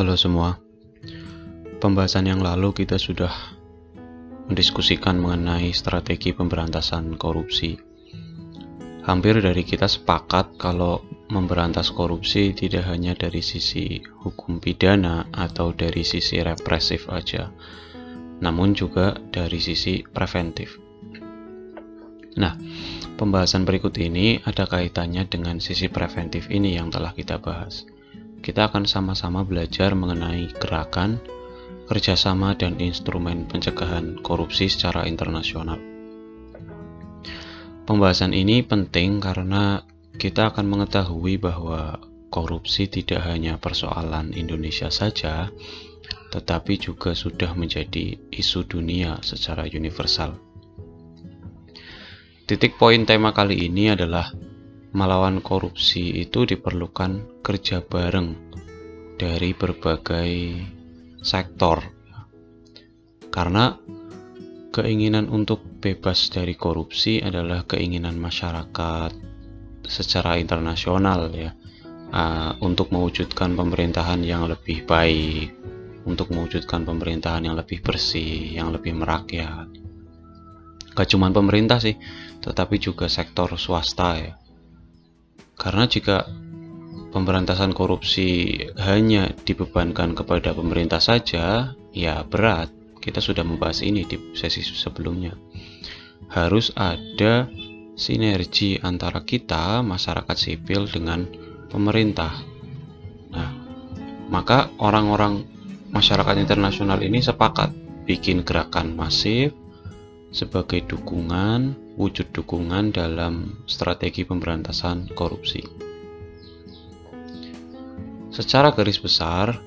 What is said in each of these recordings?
Halo semua. Pembahasan yang lalu kita sudah mendiskusikan mengenai strategi pemberantasan korupsi. Hampir dari kita sepakat kalau memberantas korupsi tidak hanya dari sisi hukum pidana atau dari sisi represif aja, namun juga dari sisi preventif. Nah, pembahasan berikut ini ada kaitannya dengan sisi preventif ini yang telah kita bahas. Kita akan sama-sama belajar mengenai gerakan, kerjasama, dan instrumen pencegahan korupsi secara internasional. Pembahasan ini penting karena kita akan mengetahui bahwa korupsi tidak hanya persoalan Indonesia saja, tetapi juga sudah menjadi isu dunia secara universal. Titik poin tema kali ini adalah melawan korupsi itu diperlukan kerja bareng dari berbagai sektor. Karena keinginan untuk bebas dari korupsi adalah keinginan masyarakat secara internasional ya. Uh, untuk mewujudkan pemerintahan yang lebih baik, untuk mewujudkan pemerintahan yang lebih bersih, yang lebih merakyat. Gak cuma pemerintah sih, tetapi juga sektor swasta ya. Karena jika pemberantasan korupsi hanya dibebankan kepada pemerintah saja, ya berat. Kita sudah membahas ini di sesi sebelumnya. Harus ada sinergi antara kita, masyarakat sipil, dengan pemerintah. Nah, maka orang-orang masyarakat internasional ini sepakat bikin gerakan masif sebagai dukungan, wujud dukungan dalam strategi pemberantasan korupsi. Secara garis besar,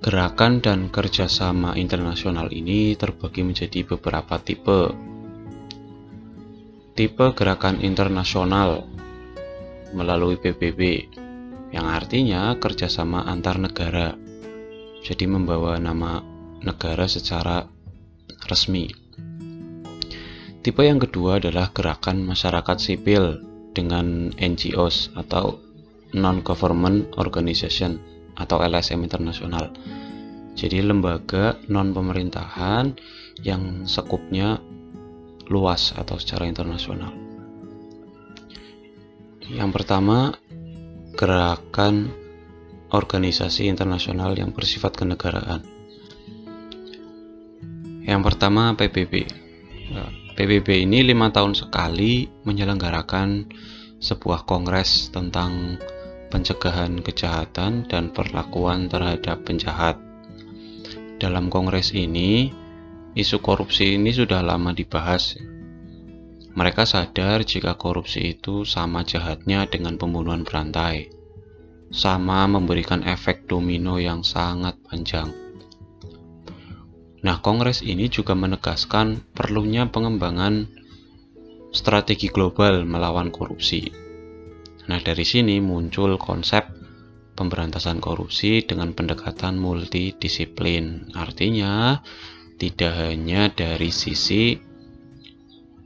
gerakan dan kerjasama internasional ini terbagi menjadi beberapa tipe. Tipe gerakan internasional melalui PBB, yang artinya kerjasama antar negara, jadi membawa nama negara secara resmi. Tipe yang kedua adalah gerakan masyarakat sipil dengan NGOs atau Non-Government Organization atau LSM internasional. Jadi lembaga non-pemerintahan yang sekupnya luas atau secara internasional. Yang pertama, gerakan organisasi internasional yang bersifat kenegaraan. Yang pertama PBB. PBB ini lima tahun sekali menyelenggarakan sebuah kongres tentang pencegahan kejahatan dan perlakuan terhadap penjahat. Dalam kongres ini, isu korupsi ini sudah lama dibahas. Mereka sadar jika korupsi itu sama jahatnya dengan pembunuhan berantai, sama memberikan efek domino yang sangat panjang. Nah, kongres ini juga menegaskan perlunya pengembangan strategi global melawan korupsi. Nah, dari sini muncul konsep pemberantasan korupsi dengan pendekatan multidisiplin. Artinya, tidak hanya dari sisi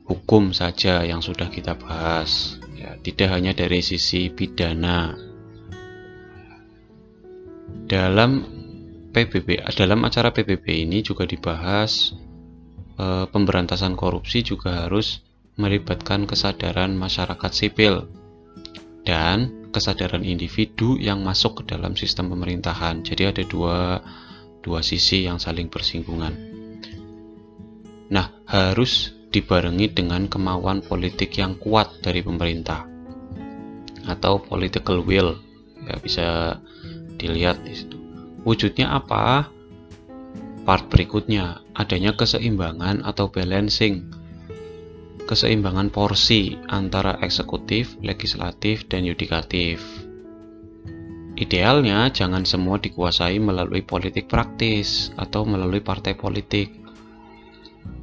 hukum saja yang sudah kita bahas, ya, tidak hanya dari sisi pidana. Dalam PBB dalam acara PBB ini juga dibahas e, pemberantasan korupsi juga harus melibatkan kesadaran masyarakat sipil dan kesadaran individu yang masuk ke dalam sistem pemerintahan. Jadi ada dua dua sisi yang saling bersinggungan. Nah, harus dibarengi dengan kemauan politik yang kuat dari pemerintah atau political will. Ya bisa dilihat di situ. Wujudnya apa? Part berikutnya, adanya keseimbangan atau balancing. Keseimbangan porsi antara eksekutif, legislatif, dan yudikatif. Idealnya jangan semua dikuasai melalui politik praktis atau melalui partai politik.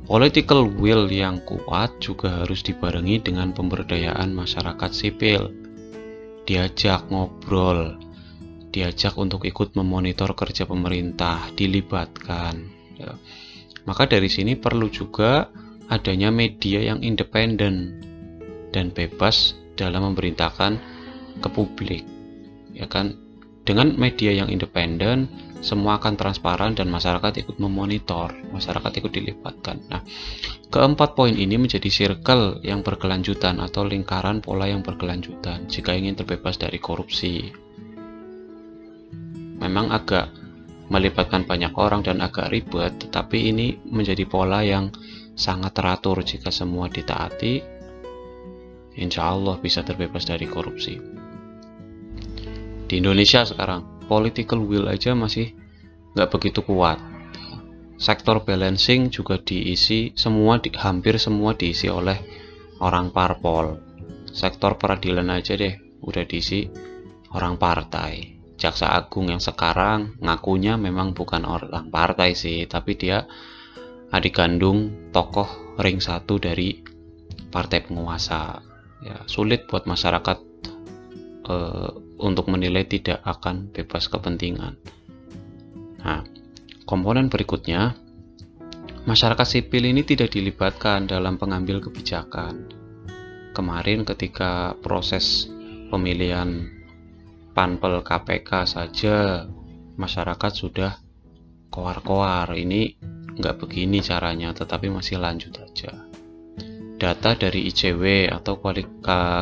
Political will yang kuat juga harus dibarengi dengan pemberdayaan masyarakat sipil. Diajak ngobrol, diajak untuk ikut memonitor kerja pemerintah, dilibatkan. Ya. Maka dari sini perlu juga adanya media yang independen dan bebas dalam memberitakan ke publik. Ya kan, dengan media yang independen semua akan transparan dan masyarakat ikut memonitor, masyarakat ikut dilibatkan. Nah, keempat poin ini menjadi circle yang berkelanjutan atau lingkaran pola yang berkelanjutan jika ingin terbebas dari korupsi. Memang agak melibatkan banyak orang dan agak ribet, tetapi ini menjadi pola yang sangat teratur jika semua ditaati, insya Allah bisa terbebas dari korupsi. Di Indonesia sekarang, political will aja masih nggak begitu kuat. Sektor balancing juga diisi semua di, hampir semua diisi oleh orang parpol. Sektor peradilan aja deh udah diisi orang partai jaksa agung yang sekarang ngakunya memang bukan orang partai sih tapi dia adik kandung tokoh ring satu dari partai penguasa ya sulit buat masyarakat eh, untuk menilai tidak akan bebas kepentingan. Nah, komponen berikutnya, masyarakat sipil ini tidak dilibatkan dalam pengambil kebijakan. Kemarin ketika proses pemilihan panpel KPK saja, masyarakat sudah koar-koar. Ini nggak begini caranya, tetapi masih lanjut aja. Data dari ICW atau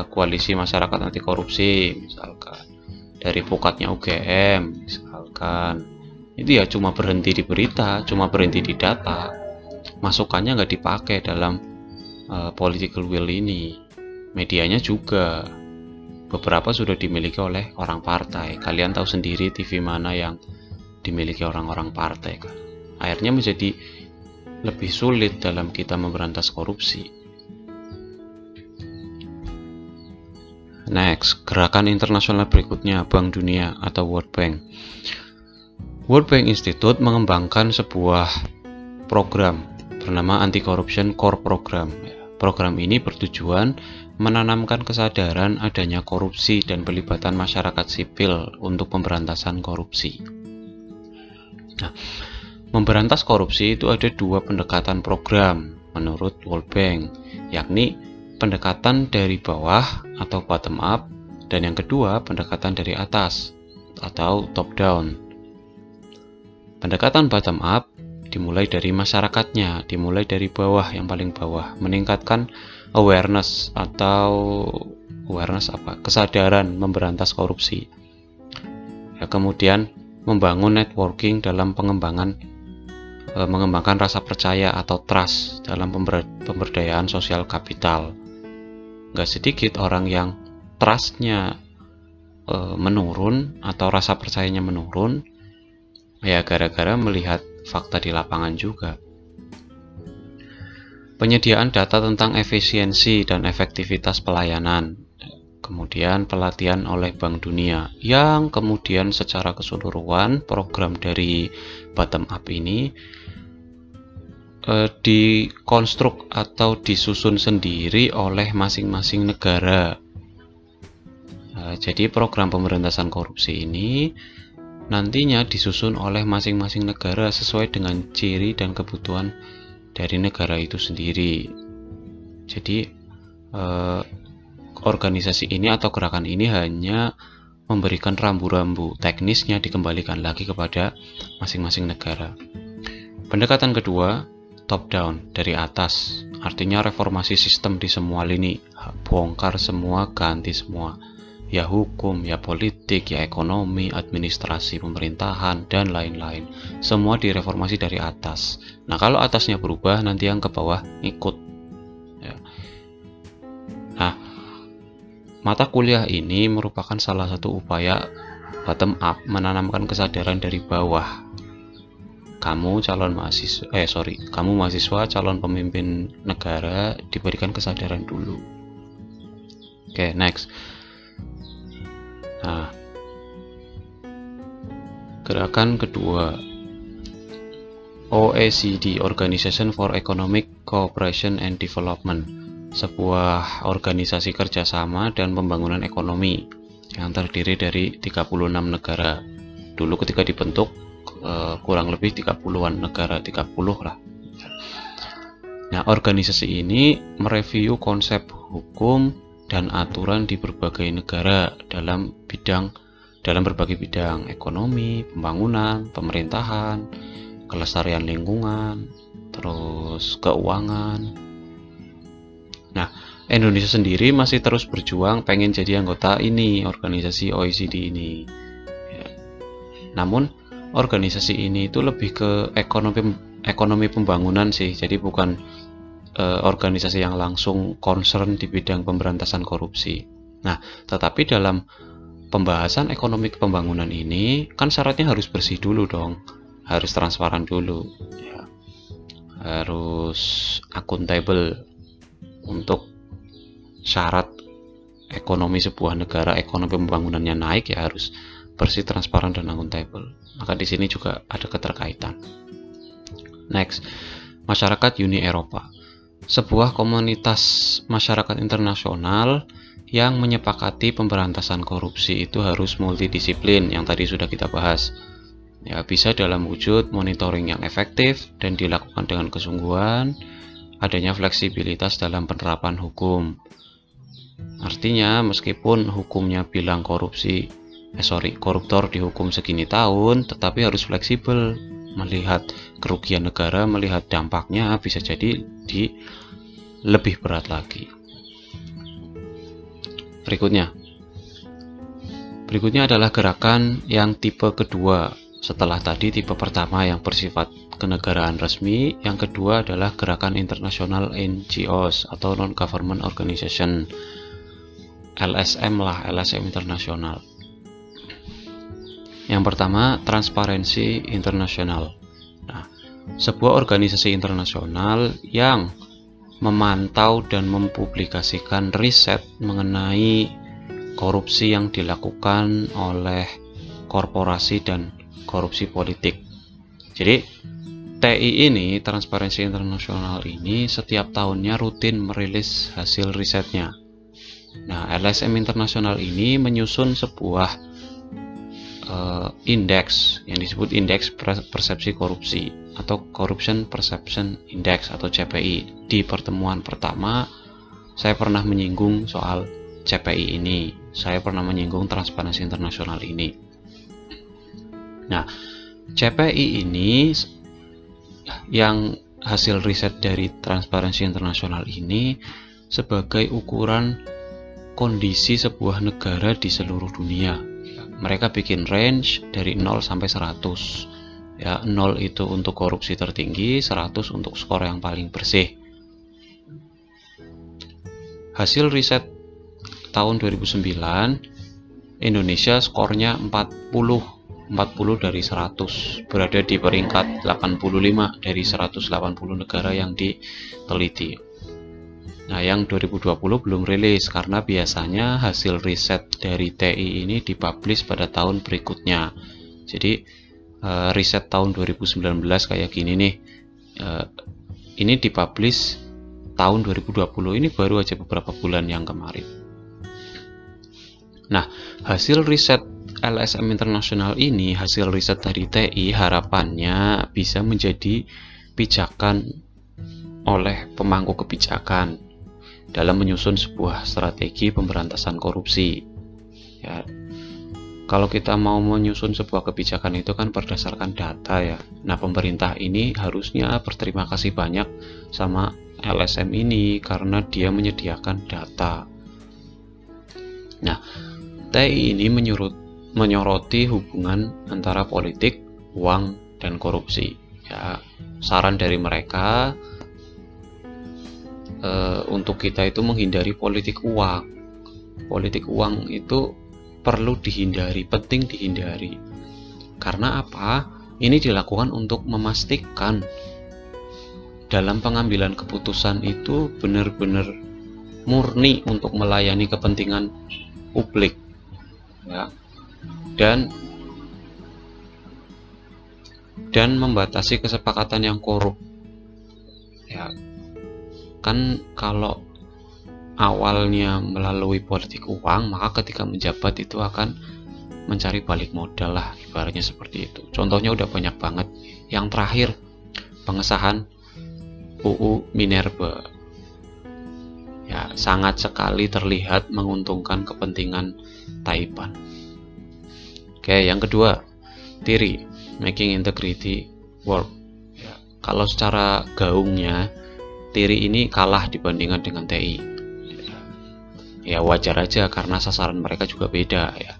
koalisi masyarakat anti korupsi misalkan. Dari pukatnya UGM misalkan. Itu ya cuma berhenti di berita cuma berhenti di data. Masukannya nggak dipakai dalam uh, political will ini. Medianya juga beberapa sudah dimiliki oleh orang partai kalian tahu sendiri TV mana yang dimiliki orang-orang partai kan akhirnya menjadi lebih sulit dalam kita memberantas korupsi Next, gerakan internasional berikutnya Bank Dunia atau World Bank. World Bank Institute mengembangkan sebuah program bernama Anti Corruption Core Program. Program ini bertujuan menanamkan kesadaran adanya korupsi dan pelibatan masyarakat sipil untuk pemberantasan korupsi. Nah, memberantas korupsi itu ada dua pendekatan program menurut World Bank, yakni pendekatan dari bawah atau bottom up dan yang kedua pendekatan dari atas atau top down. Pendekatan bottom up dimulai dari masyarakatnya, dimulai dari bawah yang paling bawah, meningkatkan awareness atau awareness apa? kesadaran memberantas korupsi. Ya, kemudian membangun networking dalam pengembangan e, mengembangkan rasa percaya atau trust dalam pemberdayaan sosial kapital nggak sedikit orang yang trustnya e, menurun atau rasa percayanya menurun ya gara-gara melihat fakta di lapangan juga penyediaan data tentang efisiensi dan efektivitas pelayanan kemudian pelatihan oleh Bank Dunia yang kemudian secara keseluruhan program dari bottom up ini eh, dikonstruk atau disusun sendiri oleh masing-masing negara. Nah, jadi program pemberantasan korupsi ini nantinya disusun oleh masing-masing negara sesuai dengan ciri dan kebutuhan dari negara itu sendiri. Jadi eh, organisasi ini atau gerakan ini hanya memberikan rambu-rambu teknisnya dikembalikan lagi kepada masing-masing negara. Pendekatan kedua top down dari atas artinya reformasi sistem di semua lini bongkar semua ganti semua ya hukum ya politik ya ekonomi administrasi pemerintahan dan lain-lain. Semua direformasi dari atas. Nah kalau atasnya berubah nanti yang ke bawah ikut. Ya. nah mata kuliah ini merupakan salah satu upaya bottom up menanamkan kesadaran dari bawah. Kamu calon mahasiswa eh sorry kamu mahasiswa calon pemimpin negara diberikan kesadaran dulu. Oke okay, next nah gerakan kedua. OECD Organization for Economic Cooperation and Development. Sebuah organisasi kerjasama dan pembangunan ekonomi yang terdiri dari 36 negara. Dulu ketika dibentuk uh, kurang lebih 30-an negara 30 lah. Nah, organisasi ini mereview konsep hukum dan aturan di berbagai negara dalam bidang dalam berbagai bidang ekonomi, pembangunan, pemerintahan, kelestarian lingkungan, terus keuangan. Nah, Indonesia sendiri masih terus berjuang pengen jadi anggota ini, organisasi OECD ini. Ya. Namun, organisasi ini itu lebih ke ekonomi ekonomi pembangunan sih, jadi bukan uh, organisasi yang langsung concern di bidang pemberantasan korupsi. Nah, tetapi dalam pembahasan ekonomi pembangunan ini kan syaratnya harus bersih dulu dong, harus transparan dulu, ya. harus akuntabel untuk syarat ekonomi sebuah negara, ekonomi pembangunannya naik ya harus bersih, transparan dan akuntabel. Maka di sini juga ada keterkaitan. Next, masyarakat Uni Eropa. Sebuah komunitas masyarakat internasional yang menyepakati pemberantasan korupsi itu harus multidisiplin yang tadi sudah kita bahas. Ya, bisa dalam wujud monitoring yang efektif dan dilakukan dengan kesungguhan, adanya fleksibilitas dalam penerapan hukum, Artinya meskipun hukumnya bilang korupsi, eh sorry, koruptor dihukum segini tahun, tetapi harus fleksibel melihat kerugian negara, melihat dampaknya bisa jadi di lebih berat lagi. Berikutnya, berikutnya adalah gerakan yang tipe kedua setelah tadi tipe pertama yang bersifat kenegaraan resmi, yang kedua adalah gerakan internasional NGOs atau non-government organization LSM lah, LSM internasional. Yang pertama, transparensi internasional. Sebuah organisasi internasional yang memantau dan mempublikasikan riset mengenai korupsi yang dilakukan oleh korporasi dan korupsi politik. Jadi, TI ini, Transparensi Internasional ini, setiap tahunnya rutin merilis hasil risetnya. Nah, LSM internasional ini menyusun sebuah uh, indeks yang disebut indeks persepsi korupsi atau Corruption Perception Index atau CPI. Di pertemuan pertama, saya pernah menyinggung soal CPI ini. Saya pernah menyinggung transparansi internasional ini. Nah, CPI ini yang hasil riset dari transparansi internasional ini sebagai ukuran kondisi sebuah negara di seluruh dunia. Mereka bikin range dari 0 sampai 100. Ya, 0 itu untuk korupsi tertinggi, 100 untuk skor yang paling bersih. Hasil riset tahun 2009, Indonesia skornya 40 40 dari 100 berada di peringkat 85 dari 180 negara yang diteliti. Nah, yang 2020 belum rilis karena biasanya hasil riset dari TI ini dipublish pada tahun berikutnya. Jadi, uh, riset tahun 2019 kayak gini nih. Uh, ini dipublish tahun 2020 ini baru aja beberapa bulan yang kemarin. Nah, hasil riset LSM Internasional ini, hasil riset dari TI harapannya bisa menjadi pijakan oleh pemangku kebijakan dalam menyusun sebuah strategi pemberantasan korupsi. Ya, kalau kita mau menyusun sebuah kebijakan itu kan berdasarkan data ya. Nah, pemerintah ini harusnya berterima kasih banyak sama LSM ini karena dia menyediakan data. Nah, TI ini menyurut, menyoroti hubungan antara politik, uang, dan korupsi. Ya, saran dari mereka e, untuk kita itu menghindari politik uang. Politik uang itu perlu dihindari, penting dihindari. Karena apa? Ini dilakukan untuk memastikan dalam pengambilan keputusan itu benar-benar murni untuk melayani kepentingan publik. Ya. Dan dan membatasi kesepakatan yang korup. Ya, kan kalau awalnya melalui politik uang maka ketika menjabat itu akan mencari balik modal lah ibaratnya seperti itu contohnya udah banyak banget yang terakhir pengesahan UU Minerba ya sangat sekali terlihat menguntungkan kepentingan Taipan Oke, yang kedua, TIRI, Making Integrity Work. Ya, kalau secara gaungnya, TIRI ini kalah dibandingkan dengan TI. Ya wajar aja karena sasaran mereka juga beda ya.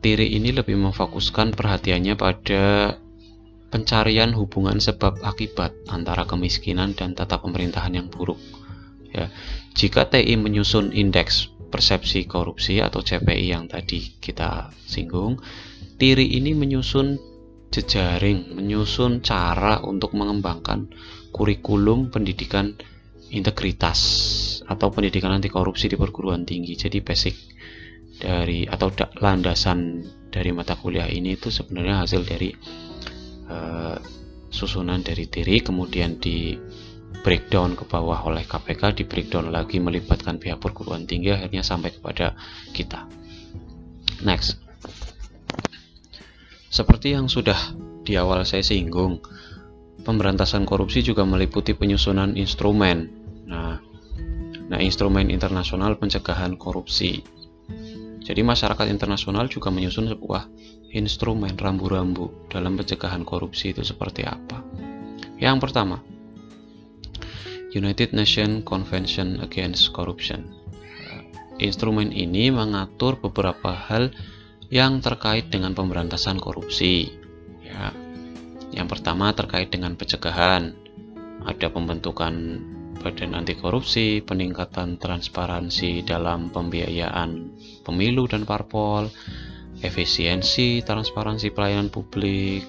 TIRI ini lebih memfokuskan perhatiannya pada pencarian hubungan sebab akibat antara kemiskinan dan tata pemerintahan yang buruk. Ya, jika TI menyusun indeks persepsi korupsi atau CPI yang tadi kita singgung, TIRI ini menyusun jejaring, menyusun cara untuk mengembangkan kurikulum pendidikan integritas atau pendidikan anti korupsi di perguruan tinggi. Jadi basic dari atau landasan dari mata kuliah ini itu sebenarnya hasil dari uh, susunan dari TIRI kemudian di breakdown ke bawah oleh KPK, di breakdown lagi melibatkan pihak perguruan tinggi, akhirnya sampai kepada kita. Next. Seperti yang sudah di awal saya singgung, pemberantasan korupsi juga meliputi penyusunan instrumen. Nah, nah instrumen internasional pencegahan korupsi. Jadi masyarakat internasional juga menyusun sebuah instrumen rambu-rambu dalam pencegahan korupsi itu seperti apa. Yang pertama, United Nations Convention Against Corruption. Instrumen ini mengatur beberapa hal yang terkait dengan pemberantasan korupsi. Ya. Yang pertama terkait dengan pencegahan. Ada pembentukan badan anti korupsi, peningkatan transparansi dalam pembiayaan pemilu dan parpol, efisiensi transparansi pelayanan publik,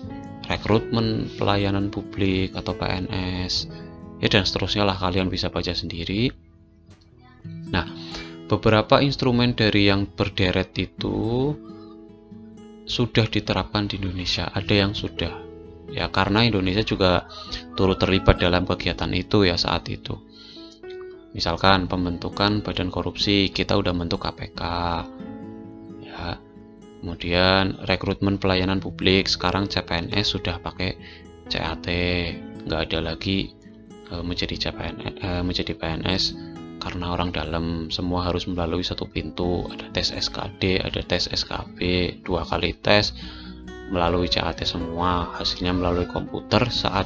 rekrutmen pelayanan publik atau PNS, ya dan seterusnya lah. Kalian bisa baca sendiri. Nah beberapa instrumen dari yang berderet itu sudah diterapkan di Indonesia. Ada yang sudah. Ya karena Indonesia juga turut terlibat dalam kegiatan itu ya saat itu misalkan pembentukan badan korupsi kita udah bentuk KPK ya. Kemudian rekrutmen pelayanan publik sekarang CPNS sudah pakai CAT nggak ada lagi Eh, menjadi CPNS, eh, menjadi PNS karena orang dalam. Semua harus melalui satu pintu. Ada tes SKD ada tes SKB dua kali tes melalui CAT semua. Hasilnya melalui komputer saat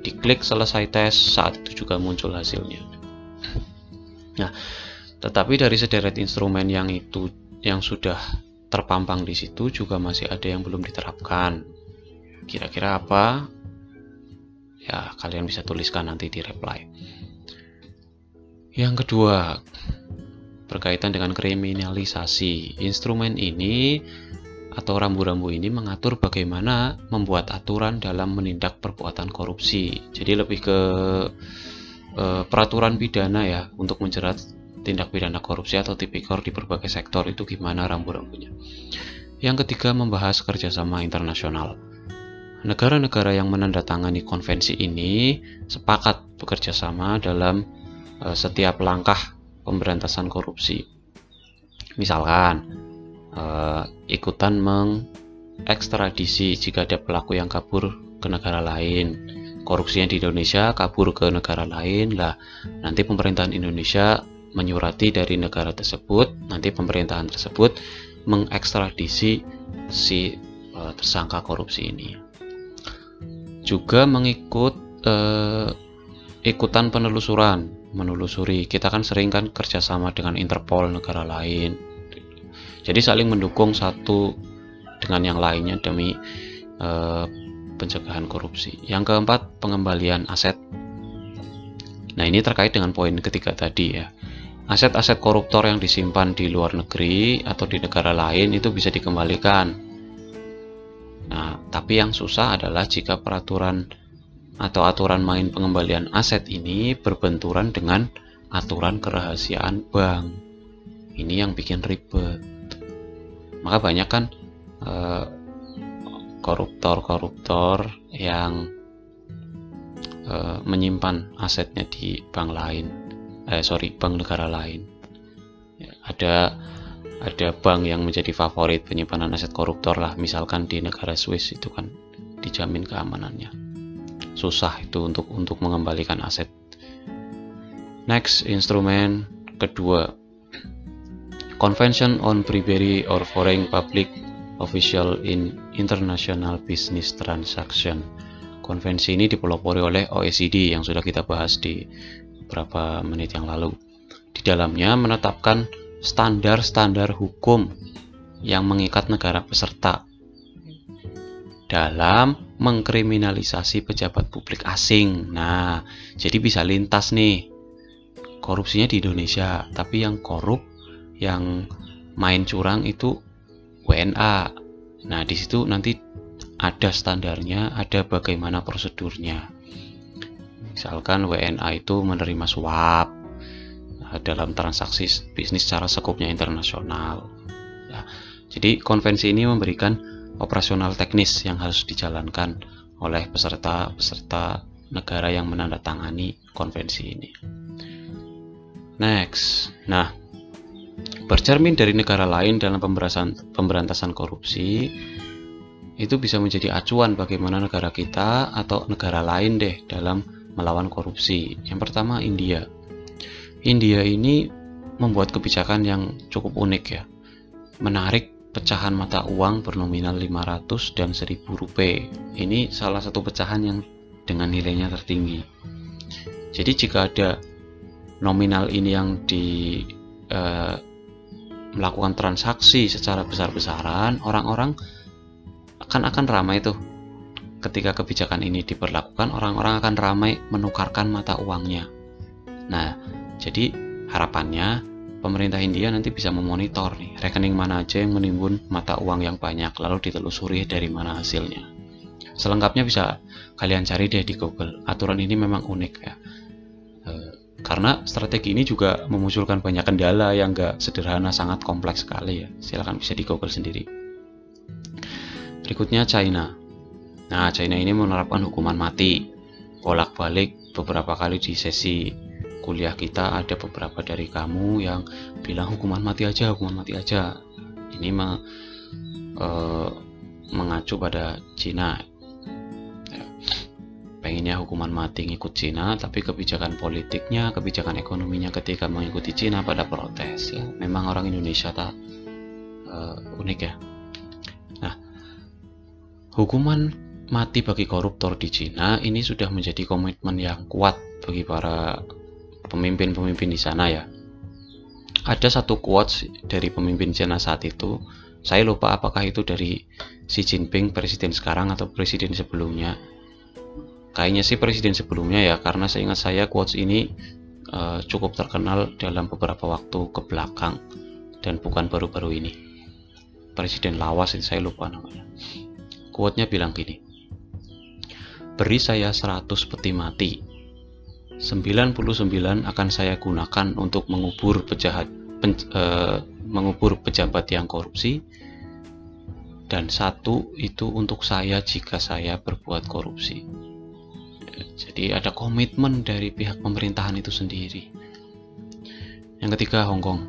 diklik selesai tes saat itu juga muncul hasilnya nah tetapi dari sederet instrumen yang itu yang sudah terpampang di situ juga masih ada yang belum diterapkan. Kira-kira apa? Ya kalian bisa tuliskan nanti di reply. Yang kedua berkaitan dengan kriminalisasi. Instrumen ini atau rambu-rambu ini mengatur bagaimana membuat aturan dalam menindak perbuatan korupsi. Jadi lebih ke e, peraturan pidana ya untuk menjerat tindak pidana korupsi atau tipikor di berbagai sektor itu gimana rambu-rambunya yang ketiga membahas kerjasama internasional Negara-negara yang menandatangani konvensi ini sepakat bekerja sama dalam uh, setiap langkah pemberantasan korupsi. Misalkan uh, ikutan mengekstradisi jika ada pelaku yang kabur ke negara lain. Korupsinya di Indonesia kabur ke negara lain. Lah. Nanti pemerintahan Indonesia menyurati dari negara tersebut, nanti pemerintahan tersebut mengekstradisi si uh, tersangka korupsi ini. Juga mengikut eh, ikutan penelusuran menelusuri. Kita kan sering kan kerjasama dengan Interpol negara lain. Jadi saling mendukung satu dengan yang lainnya demi eh, pencegahan korupsi yang keempat pengembalian aset nah ini terkait dengan poin ketiga tadi ya aset-aset koruptor yang disimpan di luar negeri atau di negara lain itu bisa dikembalikan Nah, tapi yang susah adalah jika peraturan atau aturan main pengembalian aset ini berbenturan dengan aturan kerahasiaan bank. Ini yang bikin ribet. Maka banyak kan koruptor koruptor-koruptor yang uh, menyimpan asetnya di bank lain, eh sorry bank negara lain. Ya, ada ada bank yang menjadi favorit penyimpanan aset koruptor lah. Misalkan di negara Swiss itu kan dijamin keamanannya. Susah itu untuk untuk mengembalikan aset. Next instrumen kedua. Convention on Bribery or Foreign Public Official in International Business Transaction. Konvensi ini dipelopori oleh OECD yang sudah kita bahas di beberapa menit yang lalu. Di dalamnya menetapkan standar-standar hukum yang mengikat negara peserta dalam mengkriminalisasi pejabat publik asing. Nah, jadi bisa lintas nih. Korupsinya di Indonesia, tapi yang korup, yang main curang itu WNA. Nah, di situ nanti ada standarnya, ada bagaimana prosedurnya. Misalkan WNA itu menerima suap nah, dalam transaksi bisnis secara sekupnya internasional. Ya, jadi konvensi ini memberikan operasional teknis yang harus dijalankan oleh peserta-peserta negara yang menandatangani konvensi ini. Next, nah bercermin dari negara lain dalam pemberantasan, pemberantasan korupsi itu bisa menjadi acuan bagaimana negara kita atau negara lain deh dalam melawan korupsi. Yang pertama India. India ini membuat kebijakan yang cukup unik ya. Menarik pecahan mata uang bernominal 500 dan 1000 rupiah. Ini salah satu pecahan yang dengan nilainya tertinggi. Jadi jika ada nominal ini yang di eh, melakukan transaksi secara besar-besaran, orang-orang akan akan ramai tuh. Ketika kebijakan ini diberlakukan, orang-orang akan ramai menukarkan mata uangnya. Nah, jadi harapannya pemerintah India nanti bisa memonitor nih rekening mana aja yang menimbun mata uang yang banyak lalu ditelusuri dari mana hasilnya selengkapnya bisa kalian cari deh di Google aturan ini memang unik ya e, karena strategi ini juga memunculkan banyak kendala yang gak sederhana sangat kompleks sekali ya silahkan bisa di Google sendiri berikutnya China nah China ini menerapkan hukuman mati bolak-balik beberapa kali di sesi kuliah kita ada beberapa dari kamu yang bilang hukuman mati aja, hukuman mati aja. Ini me, e, mengacu pada Cina. Ya. Pengennya hukuman mati ngikut Cina, tapi kebijakan politiknya, kebijakan ekonominya ketika mengikuti Cina pada protes. Ya, memang orang Indonesia tak e, unik ya. Nah, hukuman mati bagi koruptor di Cina ini sudah menjadi komitmen yang kuat bagi para pemimpin-pemimpin di sana ya. Ada satu quotes dari pemimpin China saat itu, saya lupa apakah itu dari Xi Jinping presiden sekarang atau presiden sebelumnya. Kayaknya sih presiden sebelumnya ya, karena saya ingat saya quotes ini uh, cukup terkenal dalam beberapa waktu ke belakang dan bukan baru-baru ini. Presiden lawas itu saya lupa namanya. Quote-nya bilang gini. Beri saya 100 peti mati, 99 akan saya gunakan untuk mengubur pejahat pen, e, mengubur pejabat yang korupsi dan satu itu untuk saya jika saya berbuat korupsi. Jadi ada komitmen dari pihak pemerintahan itu sendiri. Yang ketiga Hong Kong.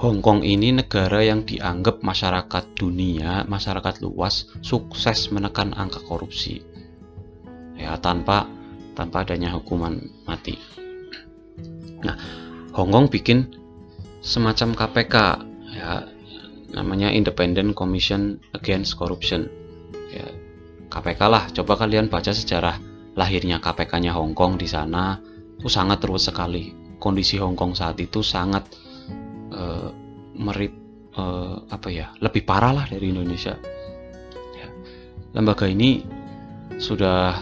Hong Kong ini negara yang dianggap masyarakat dunia, masyarakat luas sukses menekan angka korupsi. Ya, tanpa tanpa adanya hukuman mati. Nah, Hong Kong bikin semacam KPK ya namanya Independent Commission Against Corruption. Ya, KPK lah. Coba kalian baca sejarah lahirnya KPK-nya Hong Kong di sana. Itu sangat terus sekali. Kondisi Hong Kong saat itu sangat uh, merip uh, apa ya lebih parah lah dari Indonesia. Ya. Lembaga ini sudah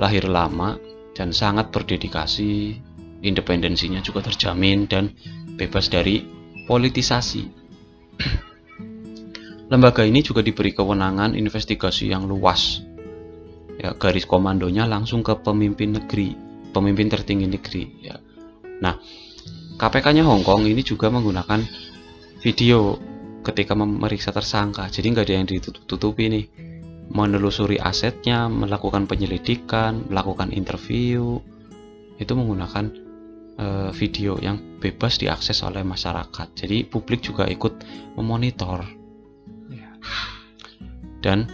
lahir lama dan sangat berdedikasi, independensinya juga terjamin dan bebas dari politisasi. Lembaga ini juga diberi kewenangan investigasi yang luas. Ya, garis komandonya langsung ke pemimpin negeri, pemimpin tertinggi negeri. Ya. Nah, KPK-nya Hong Kong ini juga menggunakan video ketika memeriksa tersangka, jadi nggak ada yang ditutup-tutupi nih menelusuri asetnya, melakukan penyelidikan, melakukan interview, itu menggunakan e, video yang bebas diakses oleh masyarakat. Jadi publik juga ikut memonitor. Dan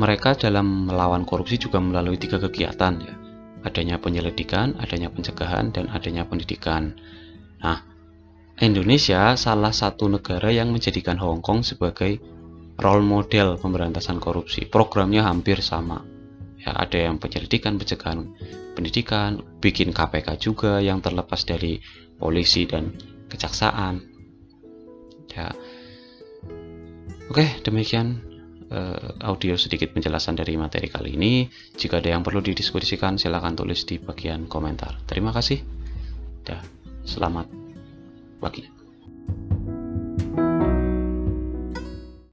mereka dalam melawan korupsi juga melalui tiga kegiatan ya. Adanya penyelidikan, adanya pencegahan, dan adanya pendidikan. Nah, Indonesia salah satu negara yang menjadikan Hong Kong sebagai role model pemberantasan korupsi. Programnya hampir sama. Ya, ada yang penyelidikan, pencegahan pendidikan, bikin KPK juga yang terlepas dari polisi dan kejaksaan. Ya. Oke, demikian uh, audio sedikit penjelasan dari materi kali ini. Jika ada yang perlu didiskusikan, silahkan tulis di bagian komentar. Terima kasih. Dan selamat pagi.